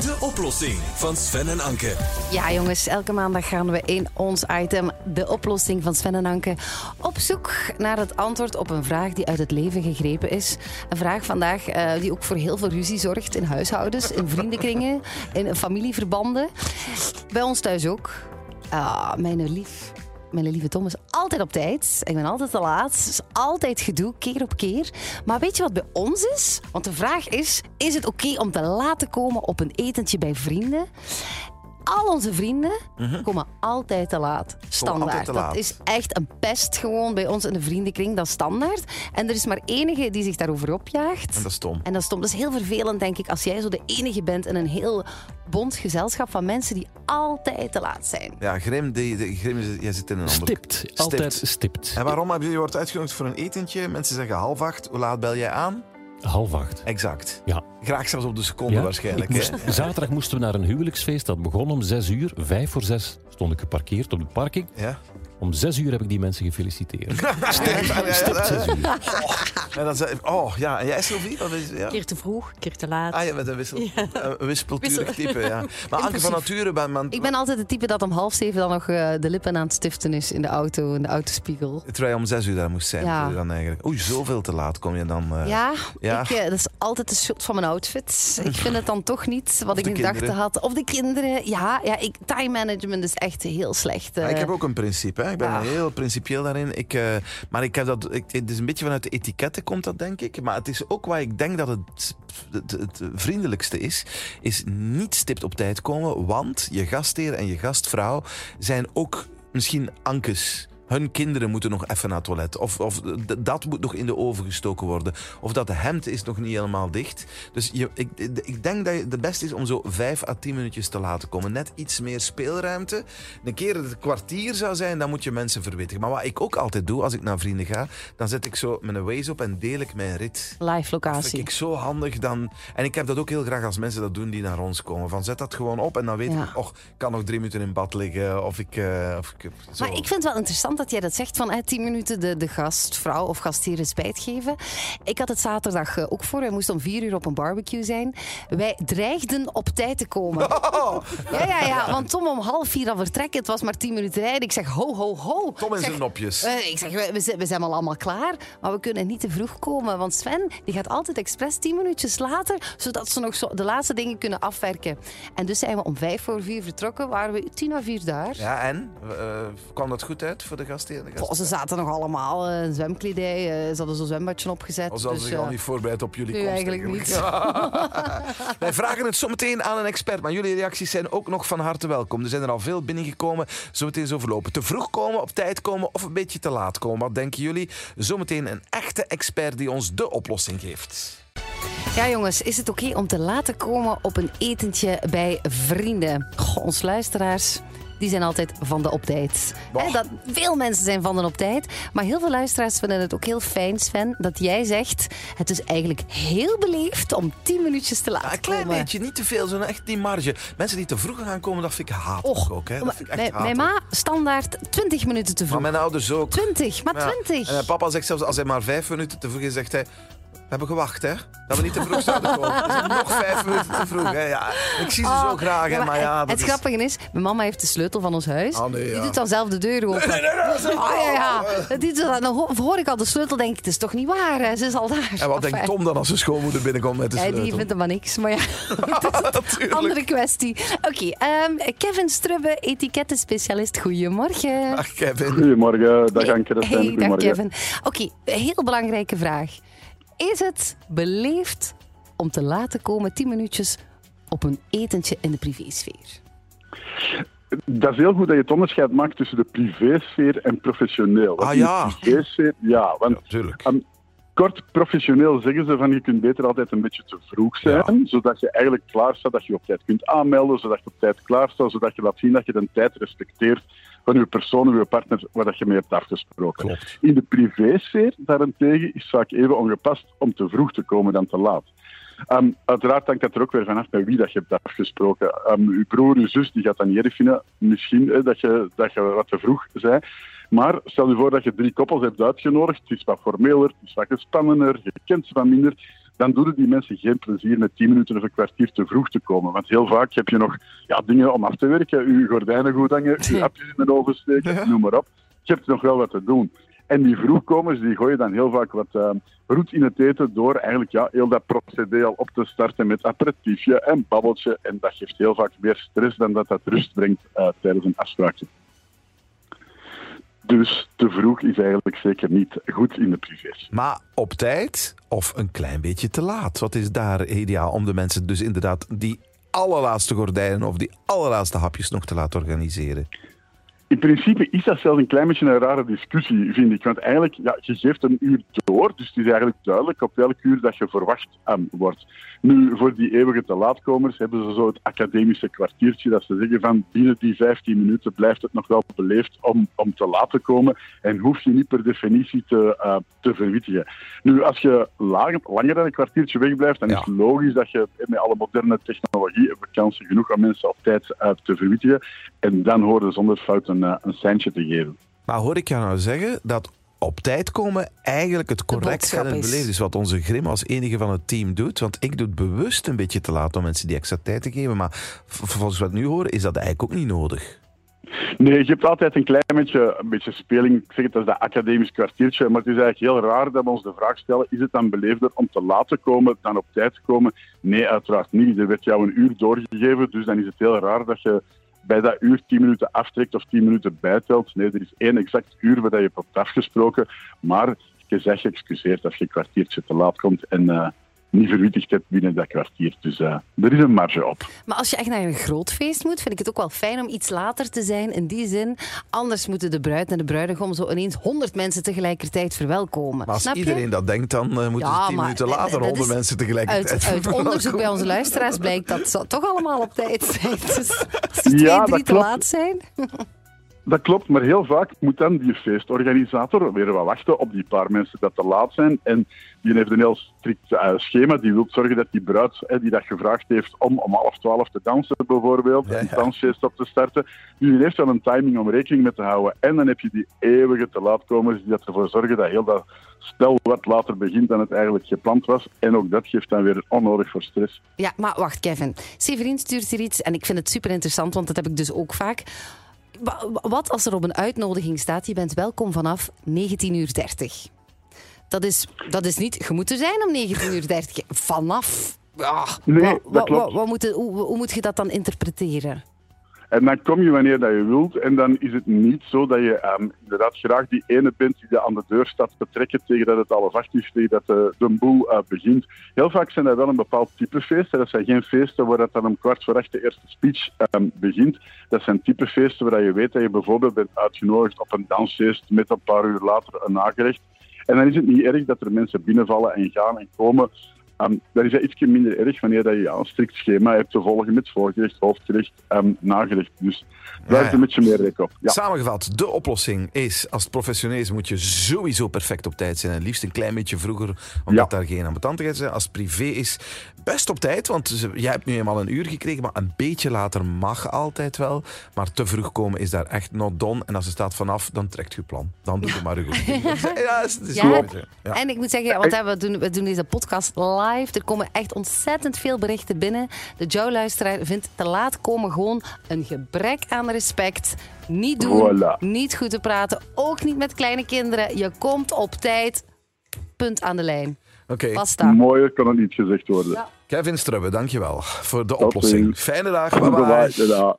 De oplossing van Sven en Anke. Ja, jongens, elke maandag gaan we in ons item De oplossing van Sven en Anke op zoek naar het antwoord op een vraag die uit het leven gegrepen is. Een vraag vandaag eh, die ook voor heel veel ruzie zorgt in huishoudens, in vriendenkringen, in familieverbanden. Bij ons thuis ook. Ah, mijn lief. Mijn lieve Tom is altijd op tijd. Ik ben altijd te laat. Het is altijd gedoe, keer op keer. Maar weet je wat bij ons is? Want de vraag is: is het oké om te laten komen op een etentje bij vrienden? Al onze vrienden komen altijd te laat. Standaard. Mhm. altijd te laat. Dat is echt een pest gewoon bij ons in de vriendenkring. Dat is standaard. En er is maar enige die zich daarover opjaagt. En dat is stom. En dat is stom. Dat is heel vervelend, denk ik, als jij zo de enige bent in een heel bond gezelschap van mensen die altijd te laat zijn. Ja, Grim, die, die, Grim jij zit in een ander... Stipt. Altijd stipt. En waarom heb je, je wordt uitgenodigd voor een etentje? Mensen zeggen half acht. Hoe laat bel jij aan? Half acht. Exact. Ja. Graag zelfs op de seconde Ja, waarschijnlijk. moest- zaterdag moesten we naar een huwelijksfeest. Dat begon om zes uur. Vijf voor zes stond ik geparkeerd op de parking. Ja. Om zes uur heb ik die mensen gefeliciteerd. Stipt, Stipt zes uur. En dan zei, oh ja, en jij Sylvie? Wat is, ja? keer te vroeg, keer te laat. Ah, je bent een, wissel, een wispelturig type, ja. Maar Anke van nature... Ben, man, Ik ben altijd het type dat om half zeven dan nog eh, de lippen aan het stiften is in de auto, in de autospiegel. Terwijl je om zes uur daar moest zijn. Ja. Dan eigenlijk. Oei, zoveel te laat kom je dan. eh, Ja, ja. Ik, eh, dat is altijd de schuld van mijn outfit. Ik vind het dan toch niet wat Of ik in gedachten had. Of de kinderen. Ja, ja ik, time management is echt heel slecht. Ik heb ook een principe. Hè. Ik ben heel principieel daarin. Ik, eh, maar ik heb dat, ik, het is een beetje vanuit de etiketten komt dat, denk ik. Maar het is ook waar ik denk dat het, het, het vriendelijkste is. Is niet stipt op tijd komen. Want je gastheer en je gastvrouw zijn ook misschien ankes. Hun kinderen moeten nog even naar het toilet. Of, of dat moet nog in de oven gestoken worden. Of dat de hemd is nog niet helemaal dicht. Dus je, ik, ik denk dat het beste is om zo vijf à tien minuutjes te laten komen. Net iets meer speelruimte. Een keer dat het kwartier zou zijn, dan moet je mensen verwittigen. Maar wat ik ook altijd doe als ik naar vrienden ga, dan zet ik zo mijn Waze op en deel ik mijn rit. Live Dat vind locatie. ik zo handig dan. En ik heb dat ook heel graag als mensen dat doen die naar ons komen. Van zet dat gewoon op en dan weet Ja. ik, och, ik kan nog drie minuten in bad liggen. Of ik. eh, of ik zo. Maar ik vind het wel interessant dat jij dat zegt van eh, 10 minuten de, de gastvrouw of gastheer spijt geven. Ik had het zaterdag eh, ook voor. Wij moesten om 4 uur op een barbecue zijn. Wij dreigden op tijd te komen. Ja, ja, ja. Want Tom om half vier al vertrekken. Het was maar 10 minuten rijden. Ik zeg ho, ho, ho. Tom in zijn nopjes. eh, ik zeg, we, we zijn- we zijn al allemaal klaar, maar we kunnen niet te vroeg komen. Want Sven die gaat altijd expres tien minuutjes later, zodat ze nog zo de laatste dingen kunnen afwerken. En dus zijn we om vijf voor vier vertrokken, waren we tien à vier daar. Ja, en? Eh, kwam dat goed uit voor de gastheer? De gast? ze zaten nog allemaal eh, in zwemkledij, eh, ze hadden zo'n zwembadje opgezet. Of hadden dus, zich al niet voorbereid op jullie nee, komst? eigenlijk niet. Wij vragen het zometeen aan een expert, maar jullie reacties zijn ook nog van harte welkom. Er zijn er al veel binnengekomen, zometeen zo verlopen. Te vroeg komen, op tijd komen of een beetje te laat komen. Wat denken jullie? Zometeen een echte expert die ons de oplossing geeft. Ja, jongens, is het oké om te laten komen op een etentje bij vrienden? Goh, ons luisteraars. Die zijn altijd van de op tijd. Dat, veel mensen zijn van de op tijd. Maar heel veel luisteraars vinden het ook heel fijn, Sven, dat jij zegt... het is eigenlijk heel beleefd om 10 minuutjes te laten Ja, een klein komen. beetje, niet te veel, zo'n echt die marge. Mensen die te vroeg gaan komen, dat vind ik hatelijk Och, ook. Hè. Dat maar vind ik echt mijn, mijn ma, standaard 20 minuten te Maar vroeg. mijn ouders ook. 20, maar Ja. 20. En papa zegt zelfs, als hij maar vijf minuten te vroeg is, zegt hij... We hebben gewacht, hè. Dat we niet te vroeg zouden komen. Dus nog vijf minuten te vroeg, hè. Ja, ik zie ze zo graag, hè. Oh, Ja, Maar ja, dat het is... grappige is, mijn mama heeft de sleutel van ons huis. Ah, nee, Die ja. doet dan zelf de deur open. Nee, nee, nee, dat is- Oh, ja, ja. Dat doet dan, dan ho- hoor ik al de sleutel, denk ik, het is toch niet waar, hè? ze is al daar. En wat denkt Tom dan als zijn schoonmoeder binnenkomt met de Ja, sleutel? die vindt hem maar niks, maar ja, Natuurlijk. andere kwestie. Oké, ehm, Kevin Strubbe, etikettenspecialist, goedemorgen. Ach, Kevin. Goedemorgen, dag Anke, Hey, dag. Kevin. Oké, een heel belangrijke vraag. Is het beleefd om te laten komen 10 minuutjes op een etentje in de privésfeer? Dat is heel goed dat je het onderscheid maakt tussen de privésfeer en professioneel. Ah, in de ja. privésfeer, ja, want Natuurlijk. Am- kort professioneel zeggen ze van je kunt beter altijd een beetje te vroeg zijn, zodat je eigenlijk klaar staat, dat je op tijd kunt aanmelden, zodat je op tijd klaar staat, zodat je laat zien dat je de tijd respecteert van je persoon of je partner waar dat je mee hebt afgesproken. Klopt. In de privésfeer daarentegen is het vaak even ongepast om te vroeg te komen dan te laat. Ehm, uiteraard hangt dat er ook weer vanaf met wie dat je hebt afgesproken. Um, uw broer, uw zus, die gaat dan niet erg vinden, misschien, dat, je, dat je wat te vroeg zei. Maar stel je voor dat je drie koppels hebt uitgenodigd, het is wat formeler, het is wat gespannender, je kent ze wat minder. dan doen die mensen geen plezier met 10 minuten of een kwartier te vroeg te komen. Want heel vaak heb je nog ja, dingen om af te werken. Je gordijnen goed hangen, je appjes in de oven steken, noem maar op. Je hebt nog wel wat te doen. En die vroegkomers die gooien dan heel vaak wat uh, roet in het eten door eigenlijk ja, heel dat procedé al op te starten met aperitiefje en babbeltje. En dat geeft heel vaak meer stress dan dat dat rust brengt uh, tijdens een afspraakje. Dus te vroeg is eigenlijk zeker niet goed in de privé. Maar op tijd of een klein beetje te laat? Wat is daar ideaal om de mensen dus inderdaad die allerlaatste gordijnen of die allerlaatste hapjes nog te laten organiseren? In principe is dat zelfs een klein beetje een rare discussie, vind ik. Want eigenlijk, ja, je geeft een uur door, dus het is eigenlijk duidelijk op welk uur dat je verwacht um, wordt. Nu, voor die eeuwige te laatkomers hebben ze zo het academische kwartiertje, dat ze zeggen van binnen die 15 minuten blijft het nog wel beleefd om, om te laten komen en hoef je niet per definitie te, uh, te verwittigen. Nu, als je langer, langer dan een kwartiertje wegblijft, dan ja. is het logisch dat je met alle moderne technologie hebben kansen genoeg om mensen op tijd uh, te verwittigen. En dan horen zonder fout een, uh, een seintje te geven. Maar hoor ik jou nou zeggen dat op tijd komen eigenlijk het correct gaan in beleven. Dus wat onze Grim als enige van het team doet. Want ik doe het bewust een beetje te laat om mensen die extra tijd te geven. Maar volgens wat we nu horen, is dat eigenlijk ook niet nodig. Nee, je hebt altijd een klein beetje, een beetje speling. Ik zeg het als dat academisch kwartiertje. Maar het is eigenlijk heel raar dat we ons de vraag stellen: is het dan beleefder om te laten komen dan op tijd te komen? Nee, uiteraard niet. Er werd jou een uur doorgegeven. Dus dan is het heel raar dat je bij dat uur 10 minuten aftrekt of 10 minuten bijtelt. Nee, er is één exact uur waar je hebt afgesproken. Maar je zegt geëxcuseerd als je een kwartiertje te laat komt en uh, niet verwittigd hebt binnen dat kwartier. Dus uh, er is een marge op. Maar als je echt naar een groot feest moet, vind ik het ook wel fijn om iets later te zijn. In die zin, anders moeten de bruid en de bruidegom zo ineens honderd mensen tegelijkertijd verwelkomen. Maar als Snap iedereen je? dat denkt, dan uh, moeten ja, ze tien minuten later honderd mensen tegelijkertijd Uit, uit onderzoek bij onze luisteraars blijkt dat ze toch allemaal op tijd zijn. Dus als die ja, twee, drie te laat zijn... Dat klopt, maar heel vaak moet dan die feestorganisator weer wat wachten op die paar mensen dat te laat zijn. En die heeft een heel strikt uh, schema. Die wil zorgen dat die bruid die dat gevraagd heeft om om half twaalf te dansen bijvoorbeeld, ja, ja. een dansfeest op te starten, die heeft wel een timing om rekening mee te houden. En dan heb je die eeuwige te laatkomers die ervoor zorgen dat heel dat spel wat later begint dan het eigenlijk gepland was. En ook dat geeft dan weer onnodig voor stress. Ja, maar wacht Kevin. Severin stuurt hier iets en ik vind het super interessant, want dat heb ik dus ook vaak. Wat als er op een uitnodiging staat, je bent welkom vanaf 19.30 uur. Dat is, dat is niet, je moet er zijn om 19.30 uur. Vanaf. Ah, nee, wat, dat moet, hoe, hoe moet je dat dan interpreteren? En dan kom je wanneer dat je wilt. En dan is het niet zo dat je um, inderdaad graag die ene bent die aan de deur staat te trekken tegen dat het half acht is, tegen dat de, de boel uh, begint. Heel vaak zijn dat wel een bepaald type feesten. Dat zijn geen feesten waar dat dan om kwart voor acht de eerste speech um, begint. Dat zijn type feesten waar je weet dat je bijvoorbeeld bent uitgenodigd op een dansfeest met een paar uur later een nagerecht. En dan is het niet erg dat er mensen binnenvallen en gaan en komen. Um, dat is iets minder erg wanneer dat je ja, een strikt schema hebt te volgen met voorgerecht, hoofdgerecht en um, nagerecht. Dus daar is een beetje meer rek op. Ja. Samengevat, de oplossing is, als het professioneel is, moet je sowieso perfect op tijd zijn. En liefst een klein beetje vroeger, omdat ja. daar geen ambetantigheid zijn. Als het privé is, best op tijd, want jij hebt nu eenmaal een uur gekregen, maar een beetje later mag altijd wel. Maar te vroeg komen is daar echt not done. En als er staat vanaf, dan trekt je plan. Dan doe je maar goed. ja, is, is ja. ja. En ik moet zeggen, want we doen, we doen deze podcast live. Er komen echt ontzettend veel berichten binnen. De Joe-luisteraar vindt te laat komen gewoon een gebrek aan respect. Niet doen, voilà. niet goed te praten, ook niet met kleine kinderen. Je komt op tijd. Punt aan de lijn. Oké. Okay. Mooier kan het niet gezegd worden. Ja. Kevin Strubbe, dankjewel voor de oplossing. Fijne dag. Bye bye. bye, bye.